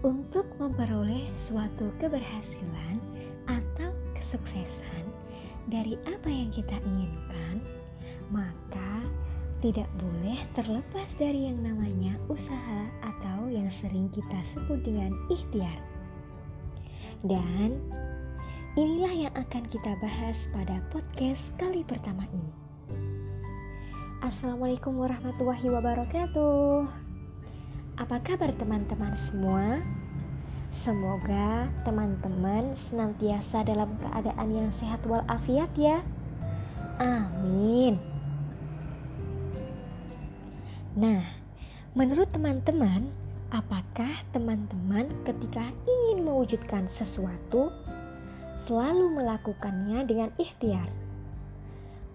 Untuk memperoleh suatu keberhasilan atau kesuksesan dari apa yang kita inginkan, maka tidak boleh terlepas dari yang namanya usaha atau yang sering kita sebut dengan ikhtiar. Dan inilah yang akan kita bahas pada podcast kali pertama ini. Assalamualaikum warahmatullahi wabarakatuh. Apa kabar teman-teman semua? Semoga teman-teman senantiasa dalam keadaan yang sehat walafiat ya. Amin. Nah, menurut teman-teman, apakah teman-teman ketika ingin mewujudkan sesuatu selalu melakukannya dengan ikhtiar?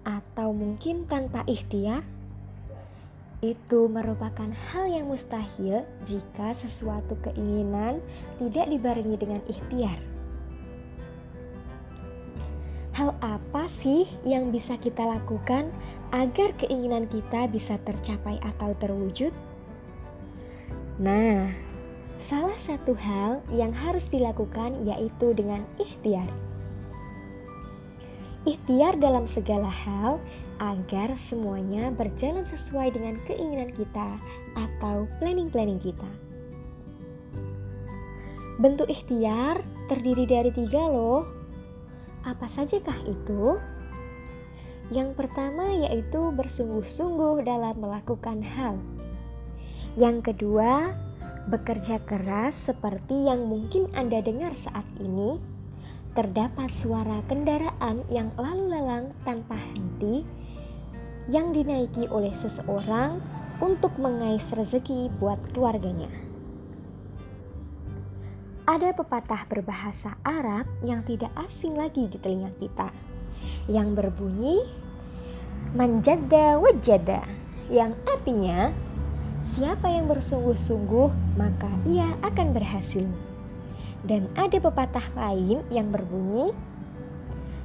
Atau mungkin tanpa ikhtiar? Itu merupakan hal yang mustahil jika sesuatu keinginan tidak dibarengi dengan ikhtiar. Hal apa sih yang bisa kita lakukan agar keinginan kita bisa tercapai atau terwujud? Nah, salah satu hal yang harus dilakukan yaitu dengan ikhtiar. Ikhtiar dalam segala hal agar semuanya berjalan sesuai dengan keinginan kita atau planning-planning kita. Bentuk ikhtiar terdiri dari tiga loh. Apa sajakah itu? Yang pertama yaitu bersungguh-sungguh dalam melakukan hal. Yang kedua, bekerja keras seperti yang mungkin Anda dengar saat ini. Terdapat suara kendaraan yang lalu lalang tanpa henti yang dinaiki oleh seseorang untuk mengais rezeki buat keluarganya. Ada pepatah berbahasa Arab yang tidak asing lagi di telinga kita, yang berbunyi manjada wajada, yang artinya siapa yang bersungguh-sungguh maka ia akan berhasil. Dan ada pepatah lain yang berbunyi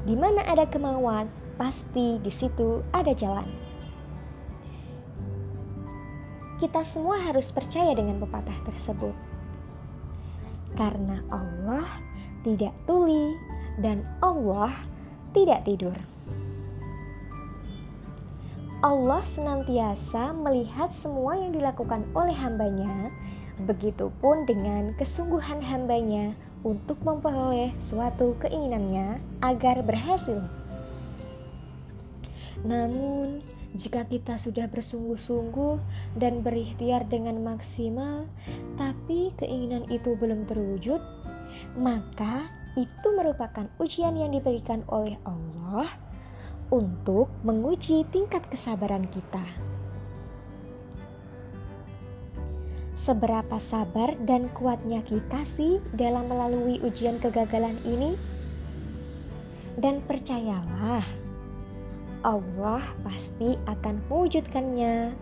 di mana ada kemauan, pasti di situ ada jalan. Kita semua harus percaya dengan pepatah tersebut. Karena Allah tidak tuli dan Allah tidak tidur. Allah senantiasa melihat semua yang dilakukan oleh hambanya, begitupun dengan kesungguhan hambanya untuk memperoleh suatu keinginannya agar berhasil. Namun, jika kita sudah bersungguh-sungguh dan berikhtiar dengan maksimal, tapi keinginan itu belum terwujud, maka itu merupakan ujian yang diberikan oleh Allah untuk menguji tingkat kesabaran kita. Seberapa sabar dan kuatnya kita sih dalam melalui ujian kegagalan ini? Dan percayalah, Allah pasti akan mewujudkannya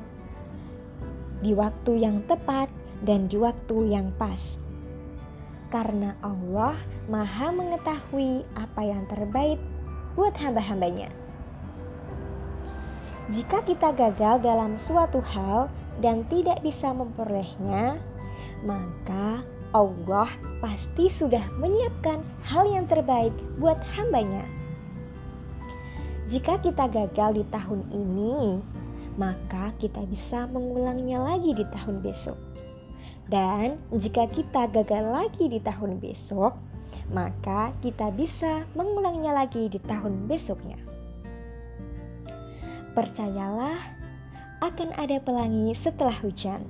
di waktu yang tepat dan di waktu yang pas. Karena Allah Maha mengetahui apa yang terbaik buat hamba-hambanya. Jika kita gagal dalam suatu hal dan tidak bisa memperolehnya, maka Allah pasti sudah menyiapkan hal yang terbaik buat hambanya. Jika kita gagal di tahun ini, maka kita bisa mengulangnya lagi di tahun besok. Dan jika kita gagal lagi di tahun besok, maka kita bisa mengulangnya lagi di tahun besoknya. Percayalah, akan ada pelangi setelah hujan.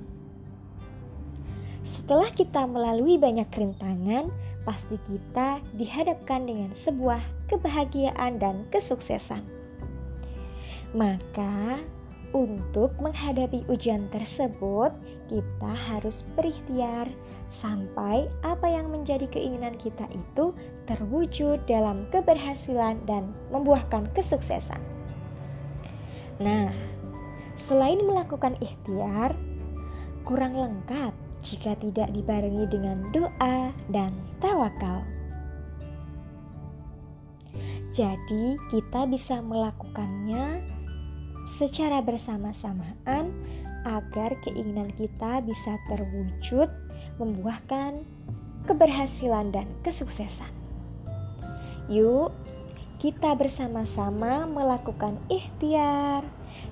Setelah kita melalui banyak rintangan, pasti kita dihadapkan dengan sebuah kebahagiaan dan kesuksesan. Maka, untuk menghadapi ujian tersebut, kita harus berikhtiar sampai apa yang menjadi keinginan kita itu terwujud dalam keberhasilan dan membuahkan kesuksesan. Nah, selain melakukan ikhtiar, kurang lengkap jika tidak dibarengi dengan doa dan tawakal. Jadi, kita bisa melakukannya secara bersamaan agar keinginan kita bisa terwujud membuahkan keberhasilan dan kesuksesan. Yuk, kita bersama-sama melakukan ikhtiar,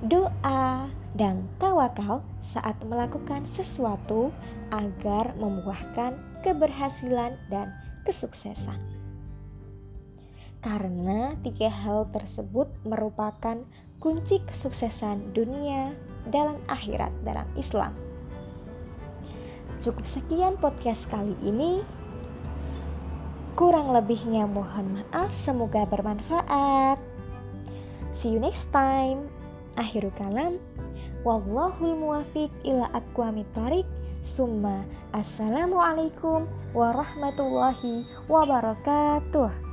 doa, dan tawakal saat melakukan sesuatu agar membuahkan keberhasilan dan kesuksesan. Karena tiga hal tersebut merupakan kunci kesuksesan dunia dalam akhirat dalam Islam. Cukup sekian podcast kali ini. Kurang lebihnya mohon maaf, semoga bermanfaat. See you next time. Akhirul kalam. Wallahul muwafiq ila aqwamit thariq. Summa assalamualaikum warahmatullahi wabarakatuh.